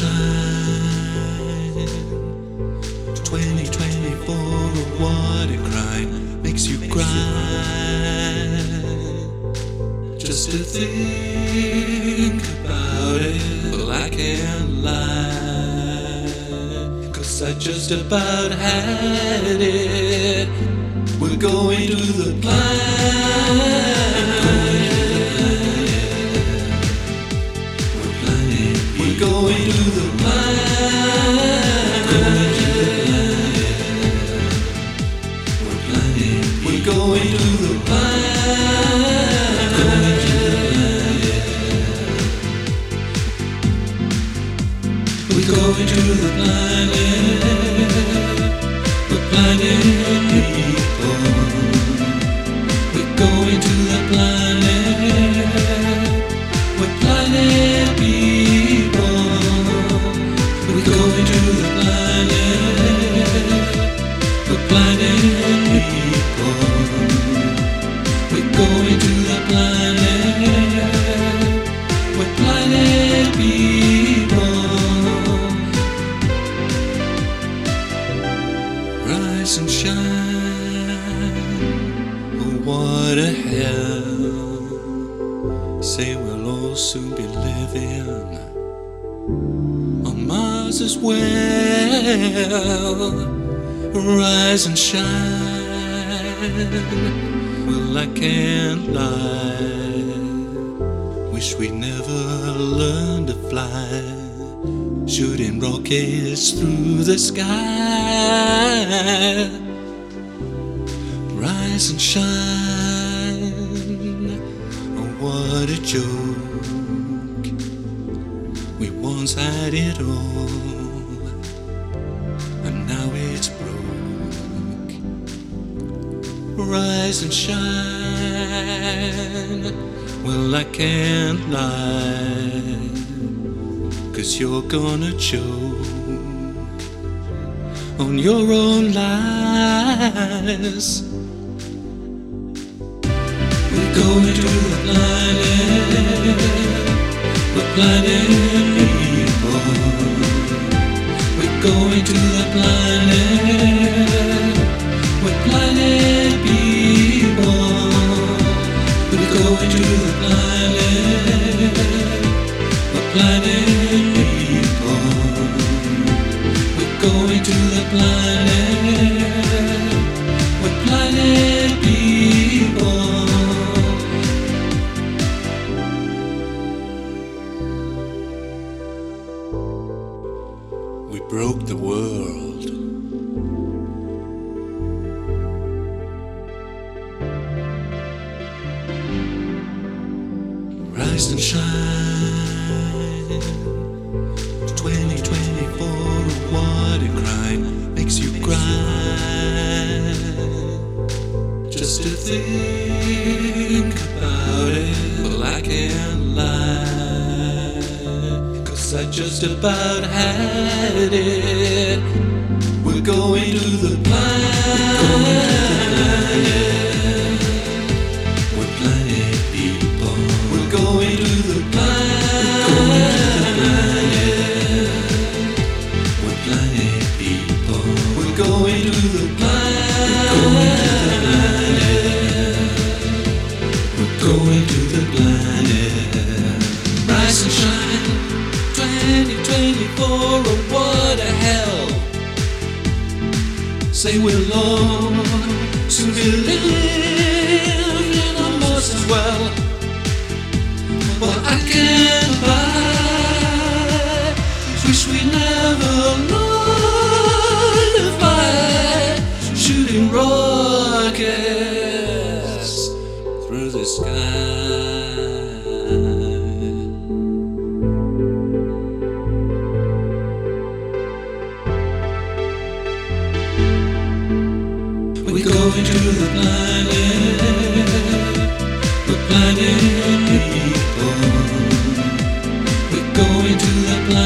2024, what a crime makes you cry. Just to think about it, well, I can't lie. Cause I just about had it. We're going to the planet. Going to the We're going to the planet. We're planet what a hell. Say we'll all soon be living on Mars as well. Rise and shine. Well, I can't lie. Wish we never learned to fly. Shooting rockets through the sky. Rise and shine. What a joke. We once had it all, and now it's broke. Rise and shine. Well, I can't lie. Cause you're gonna choke on your own lies. We're going to the planet. We're planet people. We're going to the planet. People. We're going to the planet. Planet people. We're going to the. Broke the world. Rise and shine. 2024, what a crime makes you cry. Just to think about it. Well, I can't. I just about had it. We're going to the. 2024, oh what a hell. Say we'll all soon be living Mars as well. Well, I can't buy. Wish we never learned to fly. Shooting rockets through the sky. We're going to the planet. We're planet people. We're going to the planet.